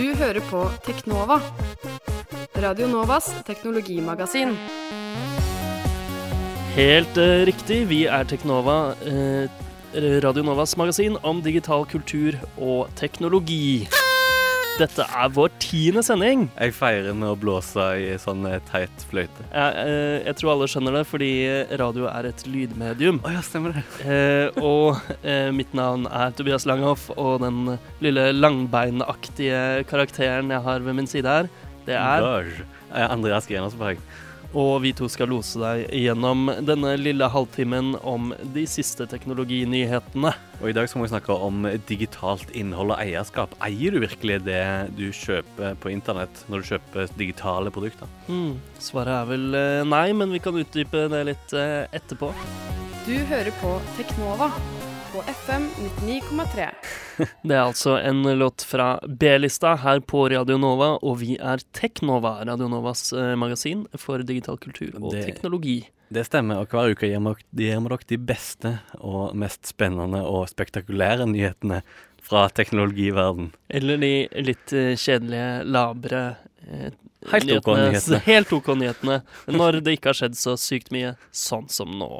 Du hører på Teknova. Radio Novas teknologimagasin. Helt eh, riktig. Vi er Teknova, eh, Radio Novas magasin om digital kultur og teknologi. Dette er vår tiende sending. Jeg feirer med å blåse i sånn eh, teit fløyte. Jeg, eh, jeg tror alle skjønner det, fordi radio er et lydmedium. Oh, ja, stemmer det. Eh, og eh, mitt navn er Tobias Langhoff, og den lille langbeinaktige karakteren jeg har ved min side her, det er. Eh, Andreas Grenersberg. Og vi to skal lose deg gjennom denne lille halvtimen om de siste teknologinyhetene. Og i dag skal vi snakke om digitalt innhold og eierskap. Eier du virkelig det du kjøper på internett når du kjøper digitale produkter? Mm, svaret er vel eh, nei, men vi kan utdype det litt eh, etterpå. Du hører på Teknova på FM 99,3. Det er altså en låt fra B-lista her på Radio Nova, og vi er Teknova, Radio Novas eh, magasin for digital kultur og Det- teknologi. Det stemmer, og hver uke gir vi dere de beste og mest spennende og spektakulære nyhetene fra teknologiverden. Eller de litt eh, kjedelige, labre eh, Helt ok nyhetene. Helt OK nyhetene. Når det ikke har skjedd så sykt mye, sånn som nå.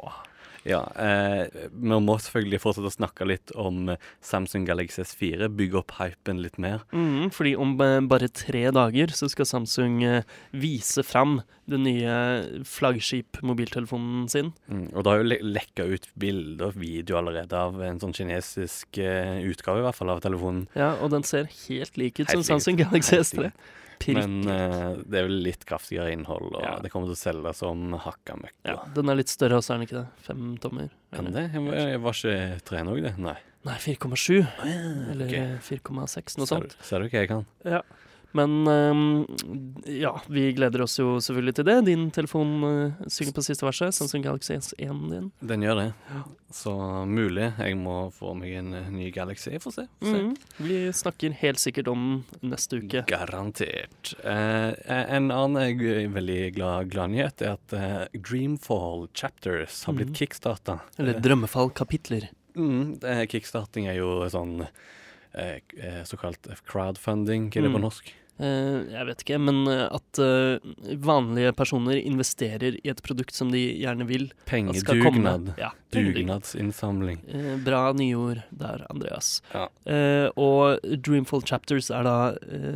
Ja, eh, Vi må selvfølgelig fortsette å snakke litt om Samsung Galaxy S4. Bygge opp hypen litt mer. Mm, fordi om eh, bare tre dager så skal Samsung eh, vise fram den nye flaggskip-mobiltelefonen sin. Mm, og det har jo le lekka ut bilder og video allerede av en sånn kinesisk eh, utgave i hvert fall av telefonen. Ja, og den ser helt lik ut Helt som. Samsung Galaxy S3. Men eh, det er vel litt kraftigere innhold, og Ja. det kommer til å selge som hakka møkk. ja, den er litt større også, er den ikke det? Fem tommer? Kan eller? det? Jeg var, jeg var ikke tre òg, det? Nei. Nei, 4,7. Eller ok. eh, 4,6, noe Ser sånt. du- Ser du hva jeg kan? Ja. Men ehm, ja, vi gleder oss jo selvfølgelig til det. Din telefon eh, synger på siste verset. Samsung Galaxy S1 din. Den gjør det. Ja. Så mulig jeg må få meg en eh, ny Galaxy. Jeg får se. Får se. Mm. Vi snakker helt sikkert om neste uke. Garantert. Eh, en annen jeg er veldig glad, glad nyhet er at eh, Dreamfall Chapters har blitt mm. kickstarta. Eller Drømmefall-kapitler. Mm, kickstarting er jo sånn eh, eh, såkalt crowdfunding, hva er det på Mm. norsk? Eh, jeg vet ikke, men eh, at eh, vanlige personer investerer i et produkt som de gjerne vil. Pengedugnad. Ja. Dugnadsinnsamling. Bra nyord der, Andreas. Ja. Og Dreamfall Chapters er da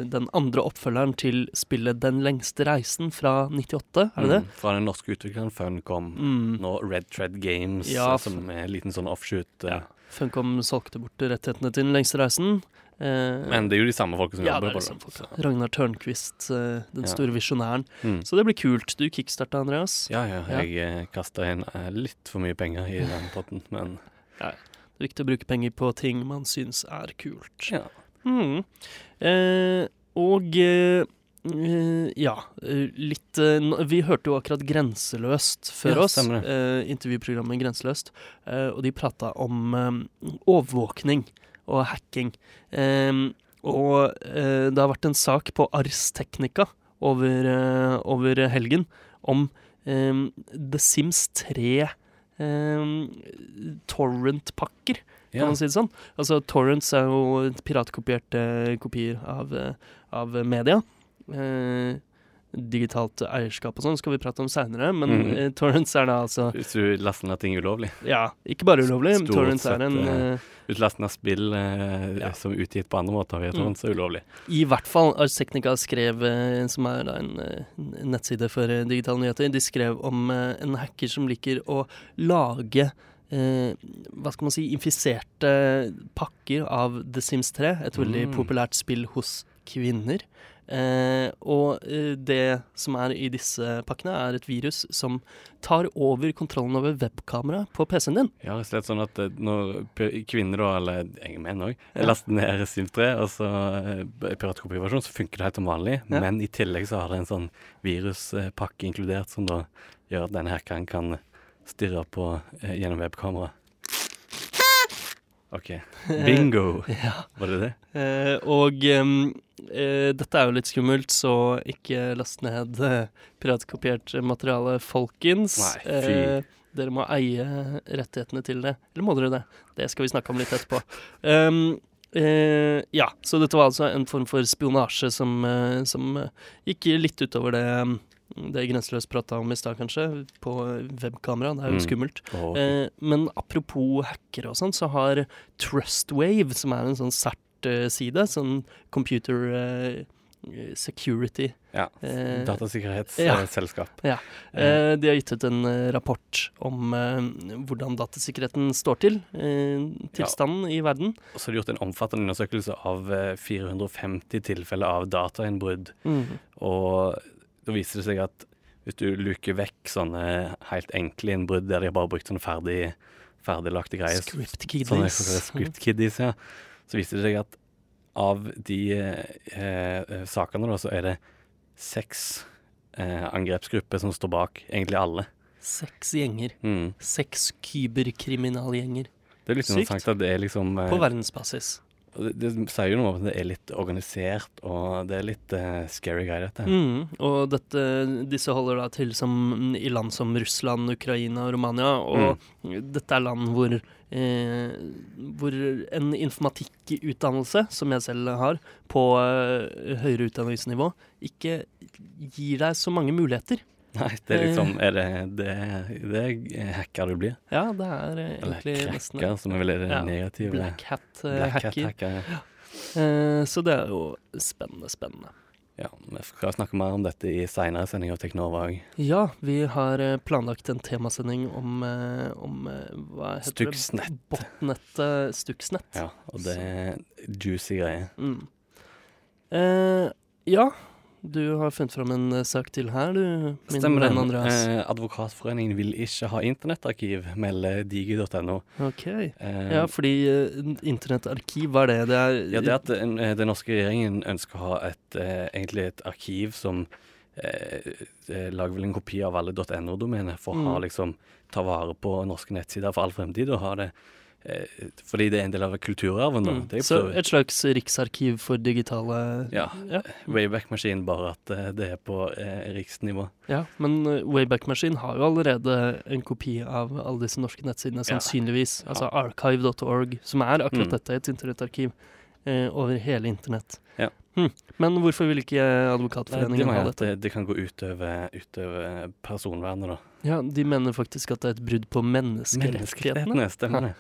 den andre oppfølgeren til spillet Den lengste reisen fra 98, er det det? Mm, fra den norske utvikleren Funcom. Mm. Nå Red Tread Games, Ja, som er en liten sånn offshoot. Ja. Funcom solgte bort rettighetene til Den lengste reisen. Eh, Men det er jo de samme folka som ja, det jobber er på det. folk. Ragnar Tørnquist, eh, den Ja. store visjonæren. Mm. Så det blir kult. Du kickstarta, Andreas. Ja, ja. Ja. Jeg eh, kasta inn eh, litt for mye penger i den potten, men Det er viktig å bruke penger på ting man syns er kult. ja. Mm. Eh, og eh, ja, litt Vi hørte jo akkurat Grenseløst før Ja, oss. Eh, intervjuprogrammet Grenseløst. Eh, og de prata om eh, overvåkning og hacking. Eh, og eh, det har vært en sak på Ars Technica over, eh, over helgen om eh, The Sims 3 eh, torrent-pakker kan man si det sånn. Altså, torrents er jo piratkopierte kopier av, eh, av media. Eh, digitalt eierskap og sånn skal vi prate om seinere, men mm. eh, torrents er da altså Hvis du laster ned ting ulovlig. Ja, ikke bare ulovlig. Stort torrents er en eh, eh, Utlasten av spill eh, Ja. som er utgitt på andre måter, vet du, Mm. er ulovlig. I hvert fall Ars Technica skrev, eh, som er da en eh, en nettside for digitale nyheter, de skrev om en hacker som liker å lage eh, hva skal man si, infiserte pakker av The Sims 3, et veldig Mm. populært spill hos kvinner. Eh, og eh, det som er i disse pakkene, er et virus som tar over kontrollen over webkameraet på PC-en din. Ja, rett og slett sånn at eh, når kvinner, da, eller jeg menn òg, Ja. laster ned Sims 3, og så eh, piratkopiversjon, så funker det helt som vanlig. Ja. Men i tillegg så har det en sånn viruspakke inkludert, som da gjør at denne hackeren kan stirre på gjennom webkamera. OK. Bingo. Ja. Var det det? Eh, og eh, dette er jo litt skummelt, så ikke last ned eh, piratkopiert materiale, folkens. Nei, fy. Eh, dere må eie rettighetene til det. Eller må dere det? Det skal vi snakke om litt etterpå. Um, eh, ja, så dette var altså en form for spionasje som, eh, som gikk litt utover det det Grenseløs prata om i stad, kanskje, på webkamera. Det er jo Mm. skummelt. okay. Eh, men apropos hackere og sånn, så har Trustwave, som er en sånn CERT-side, sånn computer eh, security ja. eh. Datasikkerhetsselskap. Ja. eh, De har gitt ut en eh, rapport om eh, hvordan datasikkerheten står til. Eh, tilstanden i verden. Og så har de gjort en omfattende undersøkelse av eh, 450 tilfeller av datainnbrudd. Og da viser det seg at hvis du luker vekk sånne helt enkle innbrudd der de har bare brukt sånne ferdig, ferdiglagte greier Script kiddies. sånne script kiddies, ja. Så viser det seg at av de eh, eh, sakene, da, så er det seks eh, angrepsgrupper som står bak. Egentlig alle. Seks gjenger. Mm. Seks kyberkriminalgjenger. Det er litt Sykt. interessant at det er liksom eh, På verdensbasis. Det, det sier jo noe om at det er litt organisert, og det er litt uh, scary greier, dette. Mm, og dette, disse holder da til som i land som Russland, Ukraina og Romania. Og dette er land hvor, eh, hvor en informatikkutdannelse, som jeg selv har, på eh, høyere utdanningsnivå, ikke gir deg så mange muligheter. Nei, det er liksom er det, det, det er hacker du blir. Ja, det er egentlig Eller nesten som er vel det Ja, negativ. Black hat-hacker. Hat hacker. ja. Eh, så det er jo spennende, spennende. Ja, vi skal snakke mer om dette i seinere sending av Teknova òg. Ja, vi har eh, planlagt en temasending om, eh, om eh, hva heter Stuxnet. det? Botnettet Stuxnet. Ja, og det er juicy greier. Mm. Eh, ja, du har funnet fram en eh, sak til her, du, min Stemmer venn. Andreas. Eh, Advokatforeningen vil ikke ha internettarkiv, melder digi.no. ok. Eh, Ja, fordi eh, internettarkiv, hva er det? Det er ja, det er at den, eh, den norske regjeringen ønsker å ha et, eh, egentlig et arkiv som lager vel en kopi av alle .no-domener for å ha, Mm. liksom, ta vare på norske nettsider for all fremtid. og ha det Fordi det er en del av kulturarven. mm. Så et slags riksarkiv for digitale Ja. ja. Wayback-maskin, bare at eh, det er på eh, riksnivå. Ja, men uh, Wayback Machine har jo allerede en kopi av alle disse norske nettsidene, sannsynligvis. Ja. Altså archive.org, som er akkurat Mm. dette, et internettarkiv eh, over hele internett. Hm. Men hvorfor vil ikke Nei, de Advokatforeningen ha dette? det, det kan gå utover, utover personvernet, da. Ja, De mener faktisk at det er et brudd på menneskerettighetene. Menneskerettighetene, stemmer det.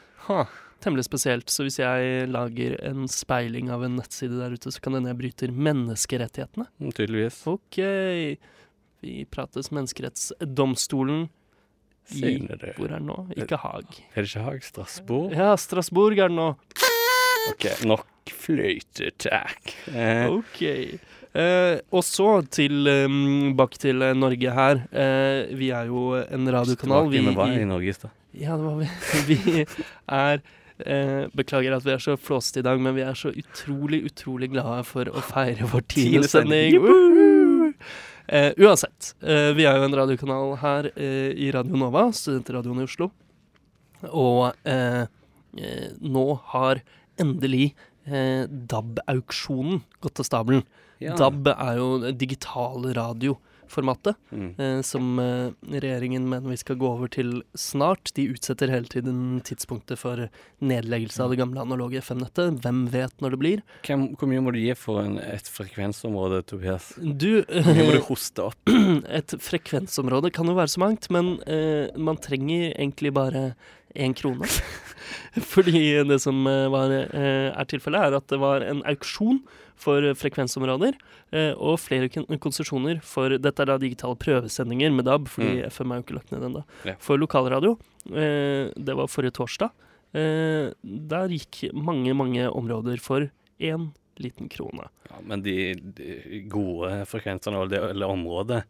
Temmelig spesielt. Så hvis jeg lager en speiling av en nettside der ute, så kan denne bryter menneskerettighetene? Mm, Tydeligvis. OK. Vi prates Menneskerettsdomstolen i. Hvor er den nå? Ikke Haag. Er det ikke Haag? Strasbourg? Ja, Strasbourg er den nå. OK, nok fløytetak. Eh, OK. Eh, og så til um, bak til eh, Norge her. Eh, vi er jo en radiokanal. Vi, var i Norge i stad? ja, det var vi. vi er eh, Beklager at vi er så flåsete i dag, men vi er så utrolig, utrolig glade for å feire vår tiende sending. Eh, uansett, eh, vi er jo en radiokanal her i Radio Nova, studentradioen i Oslo. Og eh, eh, nå har endelig eh, DAB-auksjonen gått av stabelen. DAB er jo digital radioformatet Mm. eh, som eh, regjeringen mener vi skal gå over til snart. De utsetter hele tiden tidspunktet for nedleggelse av det gamle analoge FM-nettet. Hvem vet når det blir? Hvem, hvor mye må du gi for en, et frekvensområde, Tobias? Du, Hvor mye må du hoste opp? et frekvensområde kan jo være så mangt, men eh, man trenger egentlig bare én krone. Fordi det som eh, var, eh, er tilfellet, er at det var en auksjon for frekvensområder, eh, og flere kon- konsesjoner for Dette er da digitale prøvesendinger med DAB, fordi Mm. FM er jo ikke lagt ned ennå. Ja. For lokalradio. Det var forrige torsdag. Der gikk mange, mange områder for én liten krone. Ja, men de, de gode frekvensene, eller området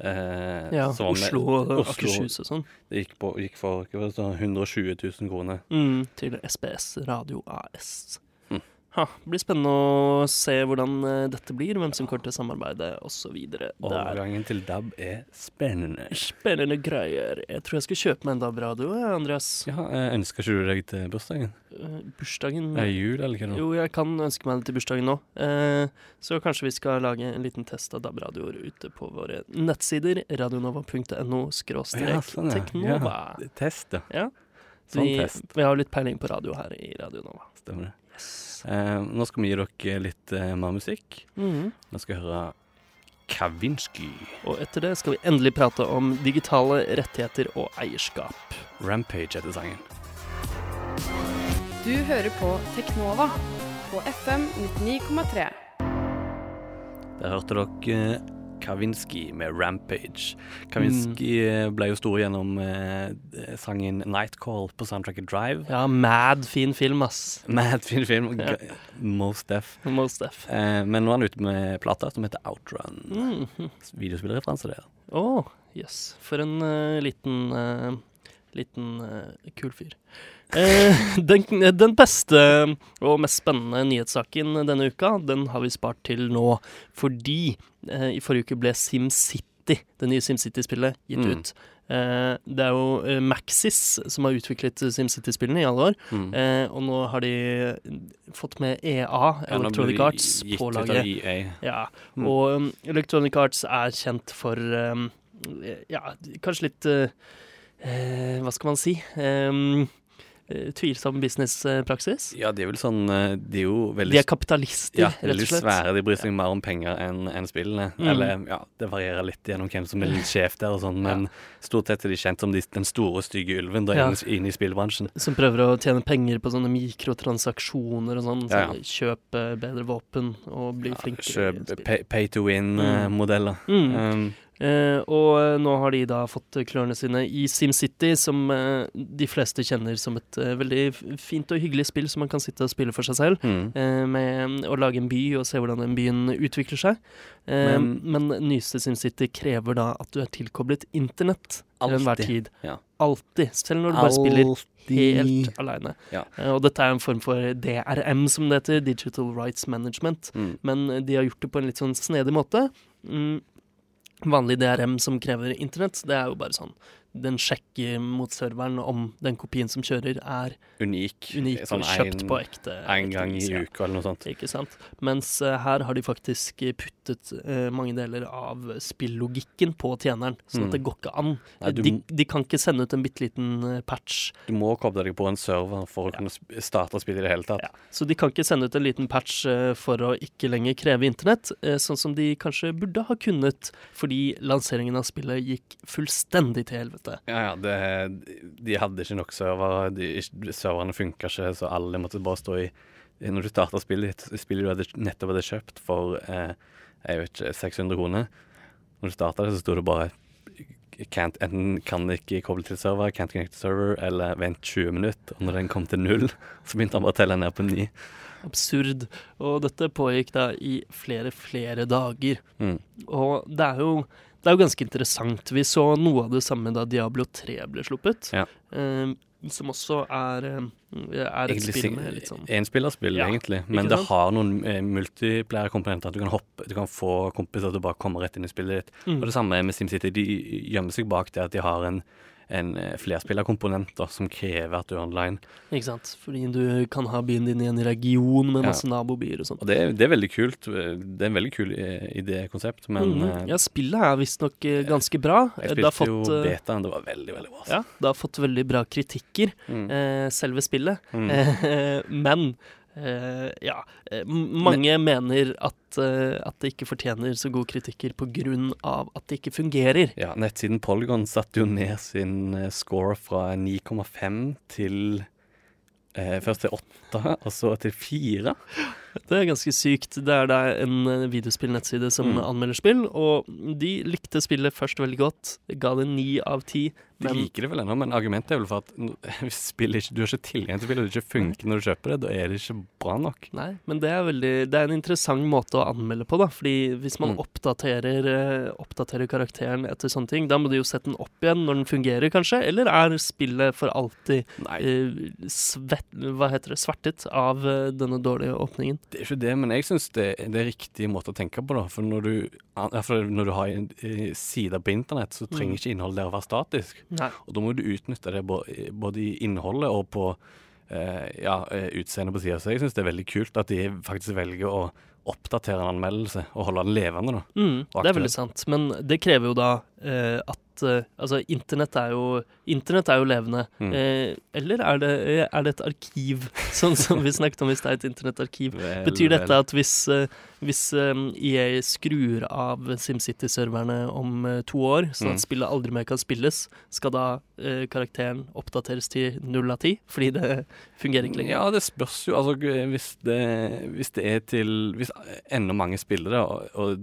eh, Ja, som med- Oslo og Akershus og sånn. Det gikk, på, gikk for hva var det, sånn 120 000 kroner. Mm, til SBS Radio AS. Ha, det blir spennende å se hvordan eh, dette blir, hvem som kommer til å samarbeide osv. Overgangen til DAB er spennende. Spennende greier. Jeg tror jeg skal kjøpe meg en DAB-radio, Andreas. Ja, eh, Ønsker ikke du deg til bursdagen? Bursdagen? Bursdagen Er det jul, eller hva? nå? Jo, jeg kan ønske meg det til bursdagen nå. Eh, så kanskje vi skal lage en liten test av DAB-radioer ute på våre nettsider. radionova.no skråstrek Ja, sånn, ja. teknova. Ja, test, ja. Ja. Sånn Vi, test. vi har litt peiling på radio her i Radio Nova. Stemmer det. Eh, nå skal vi gi dere litt eh, mer musikk. Mm. Nå skal vi høre Kavinsky. Og etter det skal vi endelig prate om digitale rettigheter og eierskap. Rampage heter sangen. Du hører på Teknova på FM 99,3. Der hørte dere eh, Kavinsky med Rampage. Kavinsky mm. ble jo stor gjennom eh, sangen Nightcall på soundtracket Drive. Ja, mad fin film, ass. Mad fin film. Ja. Most Deaf. Most Def. Eh, men nå er han ute med plata som heter Outrun. Mhm. Videospillreferanse der. Å, jøss. For en uh, liten uh, Liten uh, kul fyr. Eh, den, den beste og mest spennende nyhetssaken denne uka, den har vi spart til nå fordi eh, i forrige uke ble SimCity, det nye SimCity-spillet, gitt Mm. ut. Eh, det er jo Maxis som har utviklet SimCity-spillene i alle år, Mm. eh, og nå har de fått med EA, Electronic Arts, på laget. Ja, Mm. og Electronic Arts er kjent for Ja, kanskje litt Hva skal man si? Um, tvilsom businesspraksis. Ja, de er vel sånn eh, De er jo De veldig er kapitalister, ja, rett og slett. svære. De bryr seg mer om penger enn en spillene. Mm. Eller ja, det varierer litt gjennom hvem som er sjef der og sånn, men stort sett er de kjent som de, den store, stygge ulven da Ja. inne, i spillbransjen. Som prøver å tjene penger på sånne mikrotransaksjoner og sånn. Ja, ja. Kjøpe eh, bedre våpen og bli flinkere. Kjøp pay, pay to Mm. win-modeller. Mm. Um, Eh, og eh, nå har de da fått klørne sine i SimCity, som eh, de fleste kjenner som et eh, veldig fint og hyggelig spill som man kan sitte og spille for seg selv. mm. eh, med å lage en by og se hvordan den byen utvikler seg. Eh, Men- men, nyeste SimCity krever da at du er tilkoblet internett til enhver tid. ja. Alltid. Selv når du bare spiller helt aleine. Ja. Og dette er en form for DRM, som det heter. Digital Rights Management. Mm. Men de har gjort det på en litt sånn snedig måte. Mm. Vanlig DRM som krever internett, det er jo bare sånn Den sjekker mot serveren om den kopien som kjører, er Unik. unik Sånn og kjøpt en- på ekte. En gang i ja. uka eller noe sånt. Ikke sant? Mens uh, her har de faktisk eh, puttet uh, mange deler av spillogikken på tjeneren, sånn Mm. at det går ikke an. Nei, du, de, de kan ikke sende ut en bitte liten patch. du må koble deg på en server for å Ja. kunne starte spillet i det hele tatt. Ja. Så de kan ikke sende ut en liten patch uh, for å ikke lenger kreve internett, sånn som de kanskje burde ha kunnet, fordi lanseringen av spillet gikk fullstendig til helvete. Ja, ja, det, de hadde ikke nok servere. Serverne funka ikke, så alle måtte bare stå i Når du starta spillet spillet du hadde, nettopp hadde kjøpt for eh, jeg vet ikke, 600 kroner Når du starta det, så sto det bare can't, Enten kan ikke koble til server, can't connect to server, eller vent 20 minutter. Og når den kom til null, så begynte han bare å telle ned på ni. Absurd. Og dette pågikk da i flere, flere dager. Mm. Og det er jo det er jo ganske interessant. Vi så noe av det samme da Diablo 3 ble sluppet. Ja. eh, som også er, eh, er et spill med litt sånn Enspillerspill, Ja, egentlig. Men det har noen eh, multiplayer-komponenter. Du kan hoppe, du kan få kompiser til å bare komme rett inn i spillet ditt. mm. Og det samme med SimCity. De gjemmer seg bak det at de har en, en eh, flerspillerkomponent da, som krever at du er online. Ikke sant? Fordi du kan ha byen din i en region med Ja. masse nabobyer og sånt. Og det, det er veldig kult. Det er en veldig kul eh, idékonsept, men mm eh, ja, spillet er visstnok eh, ganske bra. jeg spilte jo fått, eh, betaen. Det var veldig, veldig bra. ja, det har fått veldig bra kritikker, Mm. eh, selve spillet. Mm. Eh, men eh, ja, eh, mange mener at, uh, at det ikke fortjener så gode kritikker av at det ikke fungerer. Ja, nettsiden Polygon satte jo ned sin score fra 9,5 til uh, Først til 8, og så til 4. Det er ganske sykt. Det er da en eh, videospillnettside som Mm. anmelder spill, og de likte spillet først veldig godt. Ga det ni av ti. De liker det vel ennå, men argumentet er vel for at hvis spillet ikke, du har ikke tilgang til spillet, og det ikke funker når du kjøper det, da er det ikke bra nok. Nei, men det er, veldig, det er en interessant måte å anmelde på, da. Fordi hvis man Mm. oppdaterer, eh, oppdaterer karakteren etter sånne ting, da må du jo sette den opp igjen når den fungerer, kanskje. Eller er spillet for alltid eh, svett, hva heter det, svertet av eh, denne dårlige åpningen? Det er ikke det, men jeg syns det, det er riktig måte å tenke på, da. For når du, for når du har en eh, side på internett, så trenger ikke innholdet der å være statisk. Nei. Og da må du utnytte det både i innholdet og på eh, ja, eh, utseendet på sida. Så jeg syns det er veldig kult at de faktisk velger å oppdatere en anmeldelse og holde den levende, da. Mm, det er veldig sant. Men det krever jo da eh, at eh, Altså, internett er jo, internett er jo levende. Mm. Eh, eller er det, er det et arkiv, sånn som vi snakket om hvis det er et internettarkiv? Betyr dette at hvis, eh, hvis eh, EA skrur av SimCity-serverne om eh, to år, sånn at Mm. spillet aldri mer kan spilles, skal da karakteren oppdateres til null av ti? Fordi det fungerer ikke lenger? Ja, det spørs jo. Altså, hvis det, hvis det er til Hvis enda mange spillere. og, og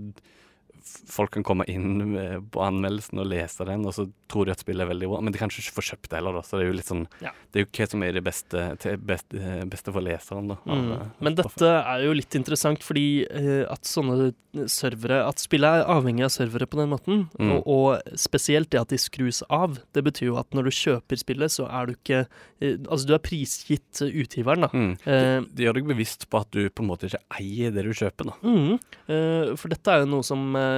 folk kan komme inn på anmeldelsen og lese den, og så tror de at spillet er veldig bra, men de kan ikke få kjøpt det heller, da. Så det er jo litt sånn Ja. Det er jo hva som er det beste, beste, beste for leseren, da. av, Mm. eh, Men dette er jo litt interessant, fordi uh, at sånne servere At spillet er avhengig av servere på den måten, Mm. og, og spesielt det at de skrus av. Det betyr jo at når du kjøper spillet, så er du ikke uh, Altså, du er prisgitt eh, utgiveren, da. Mm. Uh, Det, det gjør deg bevisst på at du på en måte ikke eier det du kjøper, da. Mm, eh, for dette er jo noe som eh,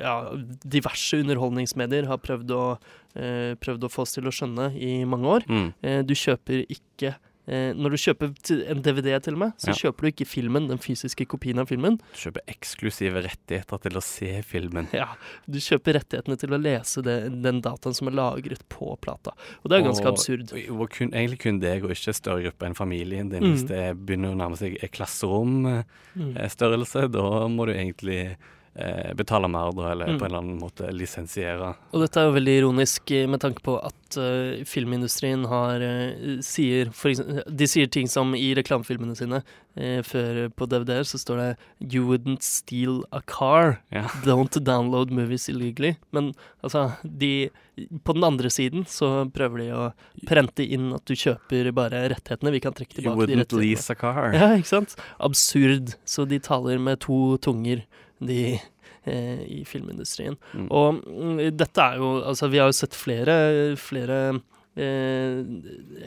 ja, diverse underholdningsmedier har prøvd å, eh, prøvd å få oss til å skjønne i mange år. Mm. Eh, du kjøper ikke eh, Når du kjøper en DVD, til og med, så Ja. kjøper du ikke filmen, den fysiske kopien av filmen. Du kjøper eksklusive rettigheter til å se filmen. Ja, Du kjøper rettighetene til å lese det, den dataen som er lagret på plata. Og det er ganske Og- absurd. Og, og kun, egentlig kun deg, og ikke større gruppe enn familien din. Mm. Hvis det begynner å nærme seg klasseromstørrelse, Mm. da må du egentlig eh, betale mer, da, eller Mm. på en eller annen måte lisensiere. Og dette er jo veldig ironisk eh, med tanke på at uh, filmindustrien har uh, sier eksempel, De sier ting som i reklamefilmene sine. uh, før på DVD-er så står det 'You wouldn't steal a car'. Ja. Don't download movies illegally. Men altså, de På den andre siden så prøver de å prente inn at du kjøper bare rettighetene. Vi kan trekke tilbake de wouldn't rettighetene. lease a car. Ja, ikke sant? Absurd. Så de taler med to tunger, de eh, i filmindustrien. Mm. Og mm, dette er jo Altså, vi har jo sett flere, flere eh,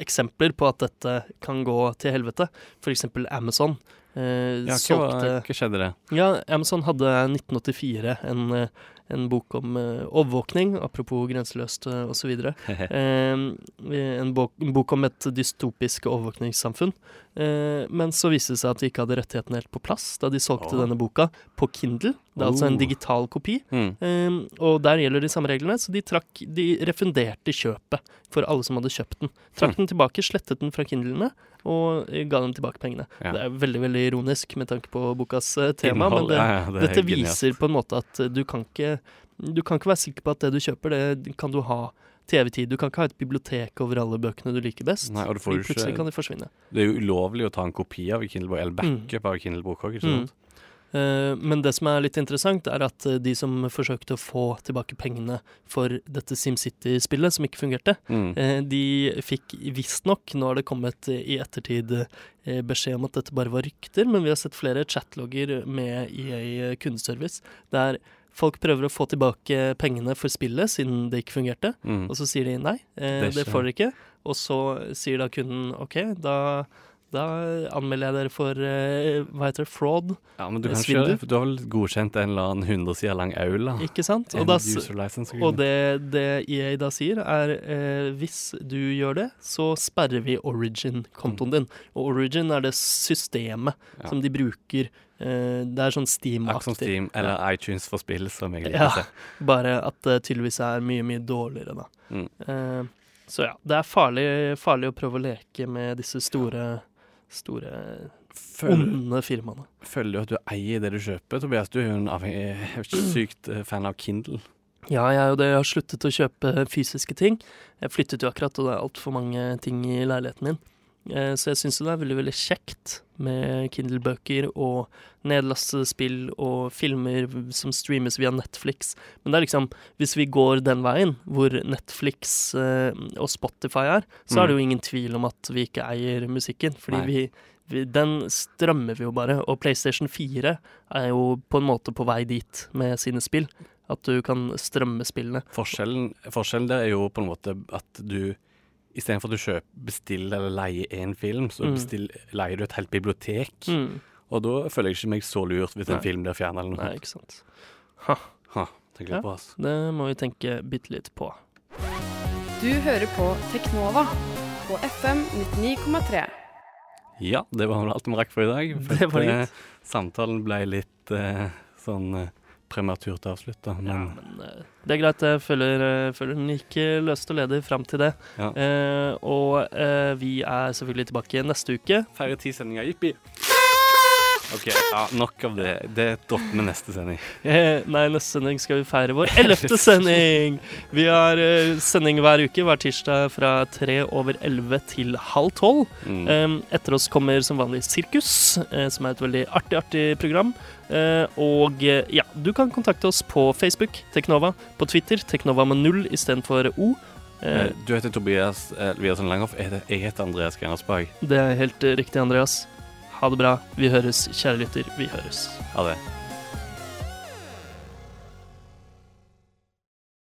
eksempler på at dette kan gå til helvete. For eksempel Amazon. Eh, Ja, hva, hva skjedde det? Ja, Amazon hadde 1984 en, eh, en bok om eh, overvåkning, apropos grenseløst eh, osv. Eh, en, bok, en bok om et dystopisk overvåkningssamfunn. Eh, men så viste det seg at de ikke hadde rettighetene helt på plass da de solgte oh. denne boka på Kindle. Det er altså en Oh. digital kopi. Mm. Eh, og der gjelder de samme reglene, så de, trakk, de refunderte kjøpet for alle som hadde kjøpt den. Trakk den tilbake, slettet den fra Kindlene og eh, ga dem tilbake pengene. Ja. Det er veldig veldig ironisk med tanke på bokas eh, tema, Innhold, men det, ja, ja, det dette dette genialt. viser på en måte at du kan ikke Du kan ikke være sikker på at det du kjøper, det kan du ha til evig tid. Du kan ikke ha et bibliotek over alle bøkene du liker best. Nei, og du får plutselig ikke- kan de forsvinne. Det er jo ulovlig å ta en kopi av en Kindle-bok, eller Mm. backup av en Kindle-bok òg, ikke Mm. Eh, men det som er litt interessant, er at eh, de som forsøkte å få tilbake pengene for dette SimCity-spillet, som ikke fungerte, Mm. uh, de fikk visstnok, nå har det kommet eh, i ettertid uh, beskjed om at dette bare var rykter, men vi har sett flere chatlogger med EA kundeservice der folk prøver å få tilbake pengene for spillet siden det ikke fungerte, Mm. og så sier de nei, eh, Det det, får dere ikke. Og så sier da kunden OK, da, da anmelder jeg dere for eh, hva heter det, fraud, Ja, men du kan Svindel? ikke Du har vel godkjent en eller annen 100 sider lang aula? ikke sant? Og, da, og det, det EA da sier, er eh, hvis du gjør det, så sperrer vi Origin-kontoen din. Og Origin er det systemet Ja. som de bruker. Eh, det er sånn Akkurat som Steam-aktig. Steam eller iTunes for spill, som jeg liker Ja. å se. Bare at det tydeligvis er mye, mye dårligere, da. Mm. Uh, så ja, det er farlig, farlig å prøve å leke med disse store, store Føler, onde firmaene. føler du at du eier det du kjøper, Tobias? Du er jo en avhengig, ikke sykt eh, fan av Kindle. Ja, jeg er jo det. Jeg har sluttet å kjøpe fysiske ting. Jeg flyttet jo akkurat, og det er altfor mange ting i leiligheten min. Eh, så jeg syns det er veldig veldig kjekt med Kindle-bøker og nedlastede spill og filmer som streames via Netflix. Men det er liksom, hvis vi går den veien, hvor Netflix eh, og Spotify er, så er det jo ingen tvil om at vi ikke eier musikken. Fordi vi, vi, den strømmer vi jo bare. Og PlayStation 4 er jo på en måte på vei dit med sine spill. At du kan strømme spillene. Forskjellen, forskjellen der er jo på en måte at du Istedenfor at du kjøper, bestiller eller leier én film, så Mm. leier du et helt bibliotek. Mm. Og da føler jeg ikke meg så lurt hvis Nei. en film blir fjerna eller noe Nei, ikke sant. Ha, Ha, tenker litt Ja. på, ass. det må vi tenke bitte litt på. Du hører på Teknova på FM 99,3. Ja, det var vel alt vi rakk for i dag. For Det var litt. eh, Samtalen ble litt eh, sånn eh, prematurt avslutta, Ja, men men eh, det er greit. Jeg føler, eh, føler den gikk eh, løst og ledig fram til det. Ja. Eh, og eh, vi er selvfølgelig tilbake neste uke. færre ti sendinger, jippi. OK, ja, nok av det. Det dropper vi neste sending. Eh, nei, neste sending skal vi feire vår ellevte sending. Vi har eh, sending hver uke, hver tirsdag fra tre over elleve til halv tolv. Mm. Etter oss kommer som vanlig Sirkus, eh, som er et veldig artig, artig program. Og ja, du kan kontakte oss på Facebook, Teknova. På Twitter, Teknova med null istedenfor O. Du heter Tobias Eliassen Langhoff. Jeg heter, Andreas Grenasbag. det er helt riktig, Andreas. Ha det bra. Vi høres, kjære lytter. Vi høres. Ha det.